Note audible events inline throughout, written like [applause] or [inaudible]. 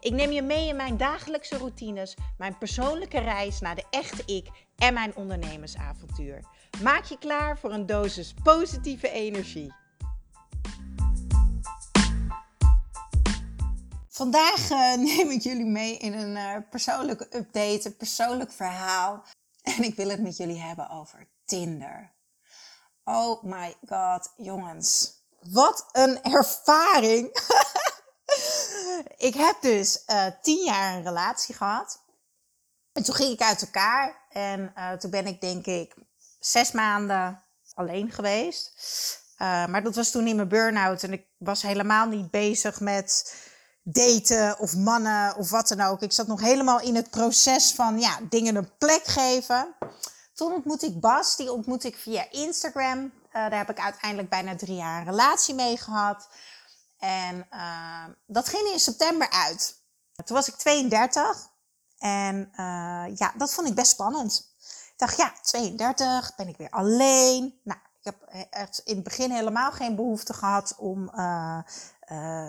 Ik neem je mee in mijn dagelijkse routines, mijn persoonlijke reis naar de echte ik en mijn ondernemersavontuur. Maak je klaar voor een dosis positieve energie. Vandaag uh, [laughs] neem ik jullie mee in een uh, persoonlijke update, een persoonlijk verhaal. En ik wil het met jullie hebben over Tinder. Oh my god, jongens. Wat een ervaring. [laughs] ik heb dus uh, tien jaar een relatie gehad. En toen ging ik uit elkaar. En uh, toen ben ik denk ik zes maanden alleen geweest. Uh, maar dat was toen in mijn burn-out. En ik was helemaal niet bezig met daten of mannen of wat dan ook. Ik zat nog helemaal in het proces van ja, dingen een plek geven. Toen ontmoette ik Bas. Die ontmoette ik via Instagram. Daar heb ik uiteindelijk bijna drie jaar een relatie mee gehad. En uh, dat ging in september uit. Toen was ik 32. En uh, ja, dat vond ik best spannend. Ik dacht, ja, 32, ben ik weer alleen. Nou, ik heb echt in het begin helemaal geen behoefte gehad om uh,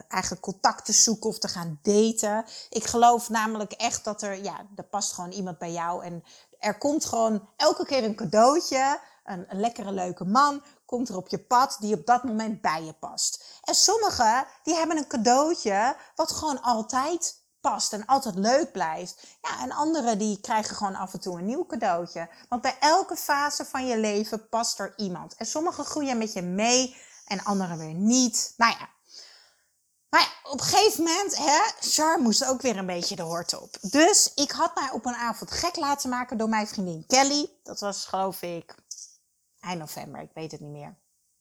eigenlijk contact te zoeken of te gaan daten. Ik geloof namelijk echt dat er, ja, er past gewoon iemand bij jou. En er komt gewoon elke keer een cadeautje. Een, lekkere, leuke man komt er op je pad die op dat moment bij je past. En sommigen, die hebben een cadeautje wat gewoon altijd past en altijd leuk blijft. Ja, en anderen die krijgen gewoon af en toe een nieuw cadeautje. Want bij elke fase van je leven past er iemand. En sommigen groeien met je mee en anderen weer niet. Nou ja. Maar ja, op een gegeven moment, hè, Char moest ook weer een beetje de hort op. Dus ik had mij op een avond gek laten maken door mijn vriendin Kelly. Dat was geloof ik eind november, ik weet het niet meer.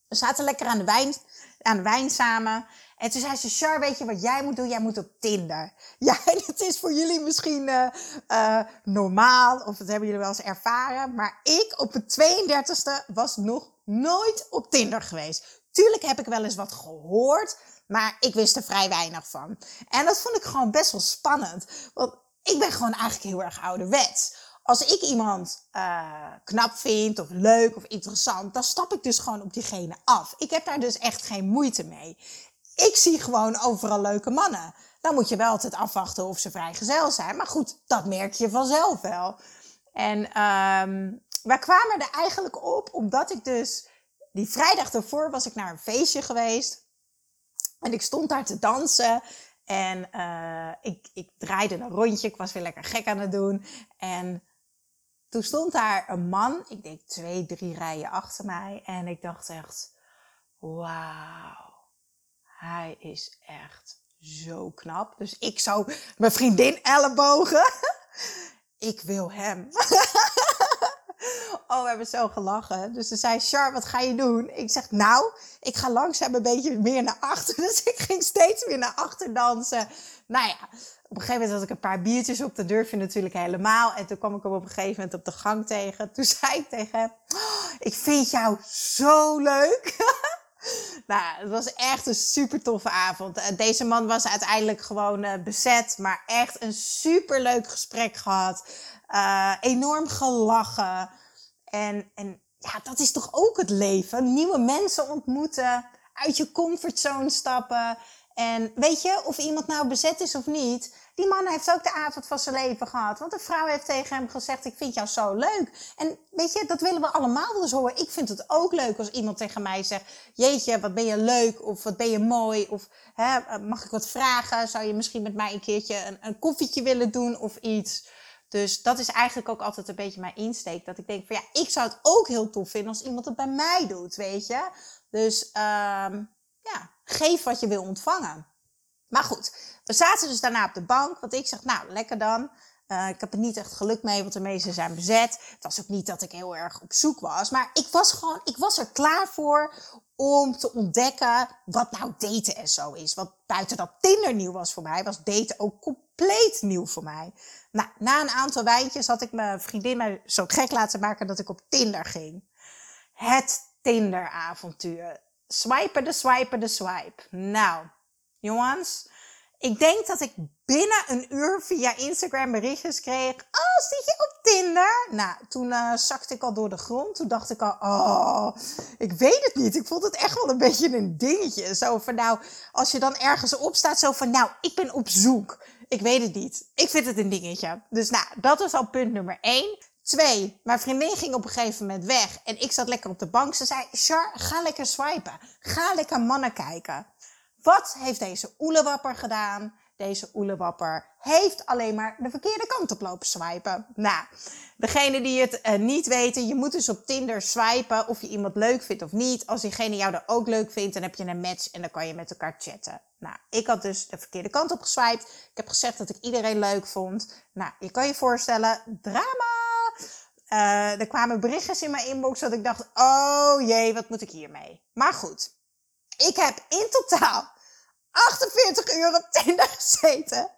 We zaten lekker aan de wijn, aan de wijn samen. En toen zei ze, Char, weet je wat jij moet doen? Jij moet op Tinder. [laughs] Ja, het is voor jullie misschien uh, uh, normaal, of dat hebben jullie wel eens ervaren. Maar ik op het 32e was nog nooit op Tinder geweest. Tuurlijk heb ik wel eens wat gehoord, maar ik wist er vrij weinig van. En dat vond ik gewoon best wel spannend. Want ik ben gewoon eigenlijk heel erg ouderwets als ik iemand uh, knap vind of leuk of interessant, dan stap ik dus gewoon op diegene af. Ik heb daar dus echt geen moeite mee. Ik zie gewoon overal leuke mannen. Dan moet je wel altijd afwachten of ze vrijgezel zijn. Maar goed, dat merk je vanzelf wel. En um, wij kwamen er eigenlijk op omdat ik dus die vrijdag ervoor was ik naar een feestje geweest. En ik stond daar te dansen. En uh, ik, ik draaide een rondje. Ik was weer lekker gek aan het doen. En toen stond daar een man, ik denk twee, drie rijen achter mij. En ik dacht echt, wauw, hij is echt zo knap. Dus ik zou mijn vriendin ellebogen. [laughs] ik wil hem. [laughs] [laughs] oh, we hebben zo gelachen. Dus ze zei, Char, wat ga je doen? Ik zeg, nou, ik ga langzaam een beetje meer naar achter. [laughs] Dus ik ging steeds meer naar achter dansen. Nou ja, op een gegeven moment had ik een paar biertjes op. Dat durf je natuurlijk helemaal. En toen kwam ik hem op een gegeven moment op de gang tegen. Toen zei ik tegen hem, oh, ik vind jou zo leuk. [laughs] nou, het was echt een super toffe avond. Deze man was uiteindelijk gewoon uh, bezet. Maar echt een super leuk gesprek gehad. Uh, enorm gelachen. En, en ja, dat is toch ook het leven. Nieuwe mensen ontmoeten. Uit je comfortzone stappen. En weet je, of iemand nou bezet is of niet, die man heeft ook de avond van zijn leven gehad. Want de vrouw heeft tegen hem gezegd, ik vind jou zo leuk. En weet je, dat willen we allemaal wel eens horen. Ik vind het ook leuk als iemand tegen mij zegt, jeetje, wat ben je leuk, of wat ben je mooi, of hè, mag ik wat vragen? Zou je misschien met mij een keertje een, een koffietje willen doen of iets? Dus dat is eigenlijk ook altijd een beetje mijn insteek. Dat ik denk van ja, ik zou het ook heel tof vinden als iemand het bij mij doet, weet je. Dus um, ja, geef wat je wil ontvangen. Maar goed, we zaten dus daarna op de bank. Want ik zeg, nou, lekker dan. Uh, ik heb er niet echt geluk mee, want de meeste zijn bezet. Het was ook niet dat ik heel erg op zoek was. Maar ik was gewoon, ik was er klaar voor om te ontdekken wat nou daten en zo is. Want buiten dat Tinder nieuw was voor mij, was daten ook compleet nieuw voor mij. Nou, na een aantal wijntjes had ik mijn vriendin mij zo gek laten maken dat ik op Tinder ging. Het Tinder-avontuur. Swipen de swipen de swipe. Nou, jongens, ik denk dat ik binnen een uur via Instagram berichtjes kreeg. Oh, zit je op Tinder? Nou, toen uh, zakte ik al door de grond. Toen dacht ik al, oh, ik weet het niet. Ik vond het echt wel een beetje een dingetje. Zo van, nou, als je dan ergens op staat, zo van, nou, ik ben op zoek. Ik weet het niet. Ik vind het een dingetje. Dus nou, dat was al punt nummer één. Twee, mijn vriendin ging op een gegeven moment weg en ik zat lekker op de bank. Ze zei, Char, ga lekker swipen. Ga lekker mannen kijken. Wat heeft deze oelewapper gedaan? Deze oelewapper heeft alleen maar de verkeerde kant op lopen swipen. Nou, degene die het uh, niet weten, je moet dus op Tinder swipen of je iemand leuk vindt of niet. Als diegene jou er ook leuk vindt, dan heb je een match en dan kan je met elkaar chatten. Nou, ik had dus de verkeerde kant op geswiped. Ik heb gezegd dat ik iedereen leuk vond. Nou, je kan je voorstellen, drama! Uh, er kwamen berichtjes in mijn inbox dat ik dacht, oh jee, wat moet ik hiermee? Maar goed, ik heb in totaal 48 uur op Tinder gezeten.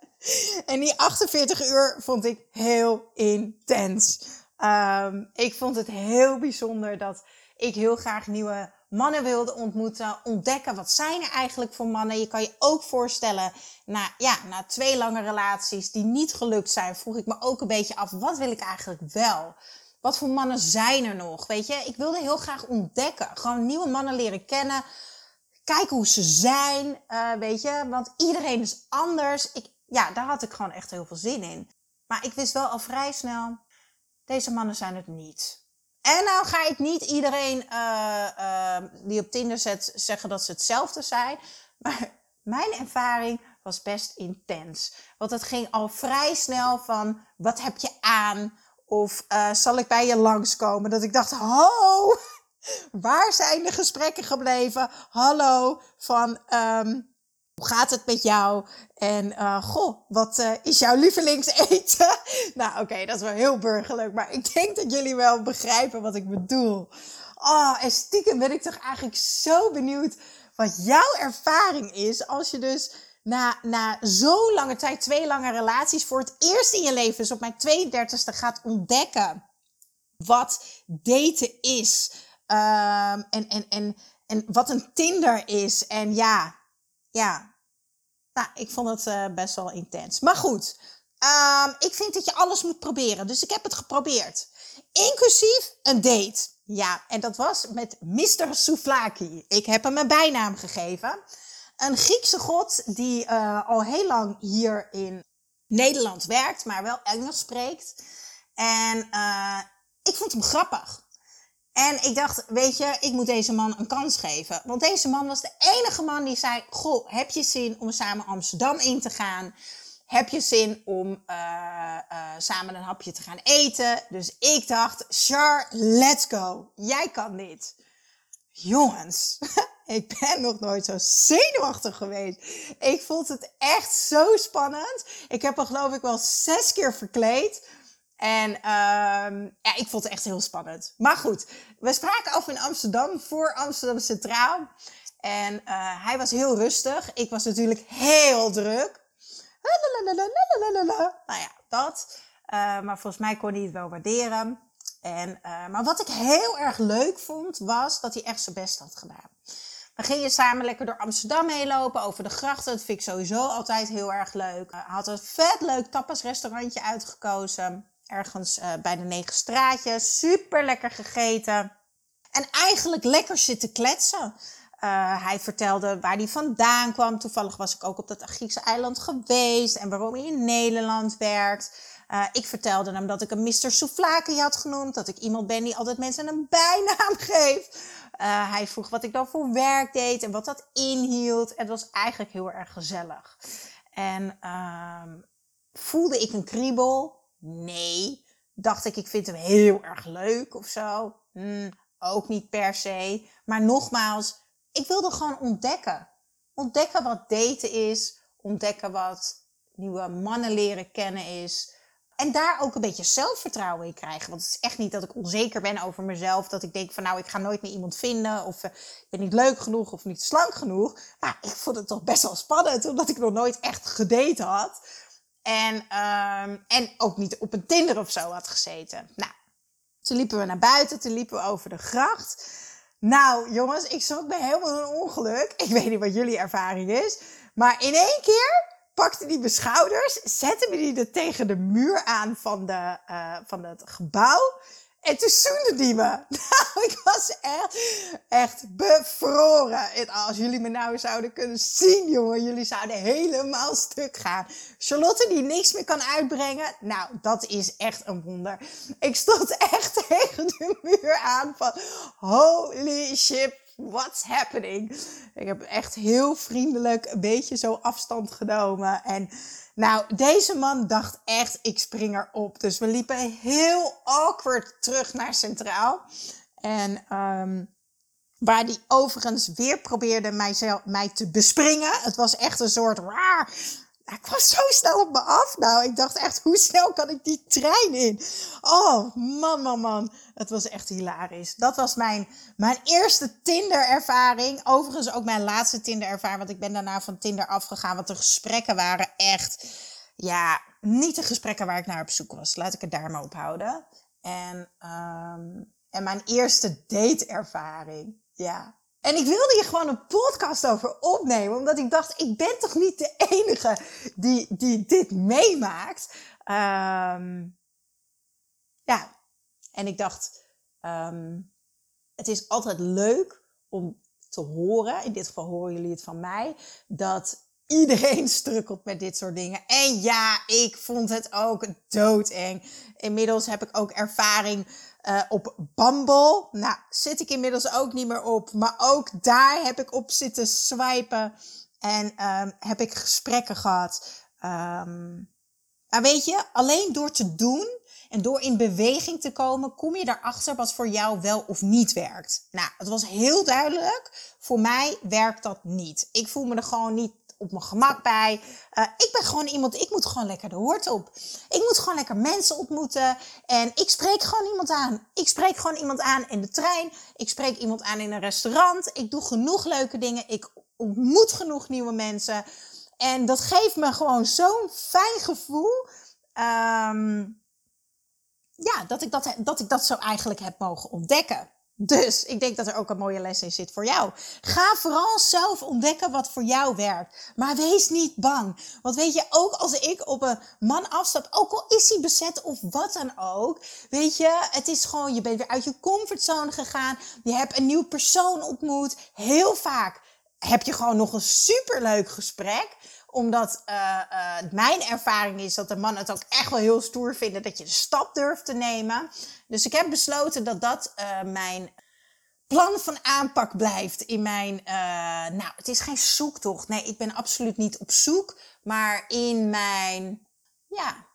En die 48 uur vond ik heel intens. Um, ik vond het heel bijzonder dat ik heel graag nieuwe mannen wilde ontmoeten. Ontdekken wat zijn er eigenlijk voor mannen. Je kan je ook voorstellen, na, ja, na twee lange relaties die niet gelukt zijn, vroeg ik me ook een beetje af, wat wil ik eigenlijk wel? Wat voor mannen zijn er nog? Weet je, ik wilde heel graag ontdekken. Gewoon nieuwe mannen leren kennen. Kijken hoe ze zijn. Uh, weet je, want iedereen is anders. Ik, ja, daar had ik gewoon echt heel veel zin in. Maar ik wist wel al vrij snel, deze mannen zijn het niet. En nou ga ik niet iedereen uh, uh, die op Tinder zet zeggen dat ze hetzelfde zijn. Maar mijn ervaring was best intens. Want het ging al vrij snel van, wat heb je aan? Of uh, zal ik bij je langskomen? Dat ik dacht, ho, waar zijn de gesprekken gebleven? Hallo, van um, hoe gaat het met jou? En uh, goh, wat uh, is jouw lievelingseten? [laughs] nou, oké, dat is wel heel burgerlijk, maar ik denk dat jullie wel begrijpen wat ik bedoel. Oh, en stiekem ben ik toch eigenlijk zo benieuwd wat jouw ervaring is als je dus na, na zo'n lange tijd, twee lange relaties, voor het eerst in je leven, dus op mijn 32e, gaat ontdekken wat daten is. Um, en, en, en, en wat een Tinder is. En ja, ja. Nou, ik vond het uh, best wel intens. Maar goed, um, ik vind dat je alles moet proberen. Dus ik heb het geprobeerd. Inclusief een date. Ja, en dat was met Mr. Souvlaki. Ik heb hem een bijnaam gegeven een Griekse god die uh, al heel lang hier in Nederland werkt, maar wel Engels spreekt. En uh, ik vond hem grappig. En ik dacht, weet je, ik moet deze man een kans geven. Want deze man was de enige man die zei: Goh, heb je zin om samen Amsterdam in te gaan? Heb je zin om uh, samen een hapje te gaan eten? Dus ik dacht: Sure, let's go. Jij kan dit. Jongens, [laughs] Ik ben nog nooit zo zenuwachtig geweest. Ik vond het echt zo spannend. Ik heb er geloof ik wel zes keer verkleed. En uh, ja, ik vond het echt heel spannend. Maar goed, we spraken af in Amsterdam voor Amsterdam Centraal. En uh, hij was heel rustig. Ik was natuurlijk heel druk. Nou ja, dat. Uh, maar volgens mij kon hij het wel waarderen. En, uh, maar wat ik heel erg leuk vond, was dat hij echt zijn best had gedaan. We gingen samen lekker door Amsterdam meelopen, over de grachten. Dat vind ik sowieso altijd heel erg leuk. Hij had een vet leuk tapasrestaurantje uitgekozen. Ergens uh, bij de Negen Straatjes. Super lekker gegeten. En eigenlijk lekker zitten kletsen. Uh, hij vertelde waar hij vandaan kwam. Toevallig was ik ook op dat Griekse eiland geweest. En waarom hij in Nederland werkt. Uh, ik vertelde hem dat ik een Mr. Souflaki had genoemd. Dat ik iemand ben die altijd mensen een bijnaam [laughs] geeft. Hij vroeg wat ik dan voor werk deed en wat dat inhield. Het was eigenlijk heel erg gezellig. En uh, voelde ik een kriebel? Nee. Dacht ik, ik vind hem heel erg leuk of zo? Hmm, ook niet per se. Maar nogmaals, ik wilde gewoon ontdekken. Ontdekken wat daten is. Ontdekken wat nieuwe mannen leren kennen is. en daar ook een beetje zelfvertrouwen in krijgen. Want het is echt niet dat ik onzeker ben over mezelf. Dat ik denk van nou, ik ga nooit meer iemand vinden. Of uh, ik ben niet leuk genoeg of niet slank genoeg. Maar ik vond het toch best wel spannend. Omdat ik nog nooit echt gedate had. En, um, en ook niet op een Tinder of zo had gezeten. Nou, toen liepen we naar buiten. Toen liepen we over de gracht. Nou, jongens, ik schrok me helemaal een ongeluk. Ik weet niet wat jullie ervaring is. Maar in één keer pakte die mijn schouders, zette me die er tegen de muur aan van, de, uh, van het gebouw. En toen zoende die me. [laughs] Nou, ik was echt, echt bevroren. En als jullie me nou zouden kunnen zien, jongen. Jullie zouden helemaal stuk gaan. Charlotte die niks meer kan uitbrengen. Nou, dat is echt een wonder. Ik stond echt [laughs] tegen de muur aan van... Holy shit, what's happening? Ik heb echt heel vriendelijk een beetje zo afstand genomen. En nou, deze man dacht echt, ik spring erop. Dus we liepen heel awkward terug naar Centraal. En um, waar die overigens weer probeerde mijzelf, mij te bespringen. Het was echt een soort ik kwam zo snel op me af. Nou, ik dacht echt, hoe snel kan ik die trein in? Oh, man, man, man. Het was echt hilarisch. Dat was mijn, mijn eerste Tinder-ervaring. Overigens ook mijn laatste Tinder-ervaring. Want ik ben daarna van Tinder afgegaan. Want de gesprekken waren echt, ja, niet de gesprekken waar ik naar op zoek was. Laat ik het daar maar op houden. En, um, en mijn eerste date-ervaring. Ja, en ik wilde hier gewoon een podcast over opnemen, omdat ik dacht, ik ben toch niet de enige die, die dit meemaakt. Um, ja, en ik dacht, um, het is altijd leuk om te horen, in dit geval horen jullie het van mij, dat iedereen strukkelt met dit soort dingen. En ja, ik vond het ook doodeng. Inmiddels heb ik ook ervaring uh, op Bumble. Nou, zit ik inmiddels ook niet meer op. Maar ook daar heb ik op zitten swipen. En um, heb ik gesprekken gehad. Maar weet je, alleen door te doen en door in beweging te komen, kom je erachter wat voor jou wel of niet werkt. Nou, het was heel duidelijk. Voor mij werkt dat niet. Ik voel me er gewoon niet op mijn gemak bij. Uh, ik ben gewoon iemand, ik moet gewoon lekker de hoort op. Ik moet gewoon lekker mensen ontmoeten. En ik spreek gewoon iemand aan. Ik spreek gewoon iemand aan in de trein. Ik spreek iemand aan in een restaurant. Ik doe genoeg leuke dingen. Ik ontmoet genoeg nieuwe mensen. En dat geeft me gewoon zo'n fijn gevoel. Um, ja, dat ik dat, dat ik dat zo eigenlijk heb mogen ontdekken. Dus ik denk dat er ook een mooie les in zit voor jou. Ga vooral zelf ontdekken wat voor jou werkt. Maar wees niet bang. Want weet je, ook als ik op een man afstap, ook al is hij bezet of wat dan ook. Weet je, het is gewoon, je bent weer uit je comfortzone gegaan. Je hebt een nieuw persoon ontmoet. Heel vaak heb je gewoon nog een superleuk gesprek omdat uh, uh, mijn ervaring is dat de mannen het ook echt wel heel stoer vinden dat je de stap durft te nemen. Dus ik heb besloten dat dat uh, mijn plan van aanpak blijft in mijn. nou, het is geen zoektocht. Nee, ik ben absoluut niet op zoek. Maar in mijn. Ja,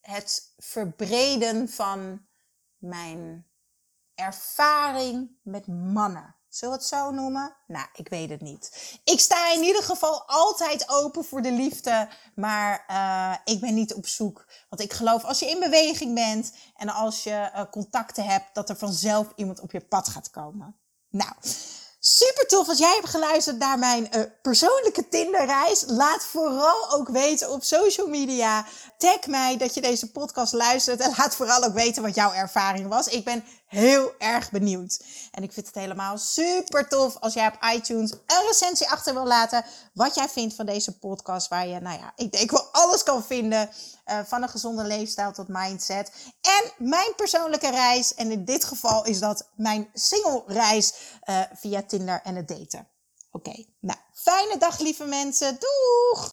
het verbreden van mijn ervaring met mannen. Zullen we het zo noemen? Nou, ik weet het niet. Ik sta in ieder geval altijd open voor de liefde, maar uh, ik ben niet op zoek. Want ik geloof als je in beweging bent en als je uh, contacten hebt, dat er vanzelf iemand op je pad gaat komen. Nou, Super tof als jij hebt geluisterd naar mijn uh, persoonlijke Tinderreis. Laat vooral ook weten op social media. Tag mij dat je deze podcast luistert. En laat vooral ook weten wat jouw ervaring was. Ik ben heel erg benieuwd. En ik vind het helemaal super tof als jij op iTunes een recensie achter wil laten. Wat jij vindt van deze podcast. Waar je, nou ja, ik denk wel alles kan vinden. Uh, van een gezonde leefstijl tot mindset. En mijn persoonlijke reis. En in dit geval is dat mijn single reis uh, via Tinder en het daten. Oké, nou, fijne dag lieve mensen. Doeg!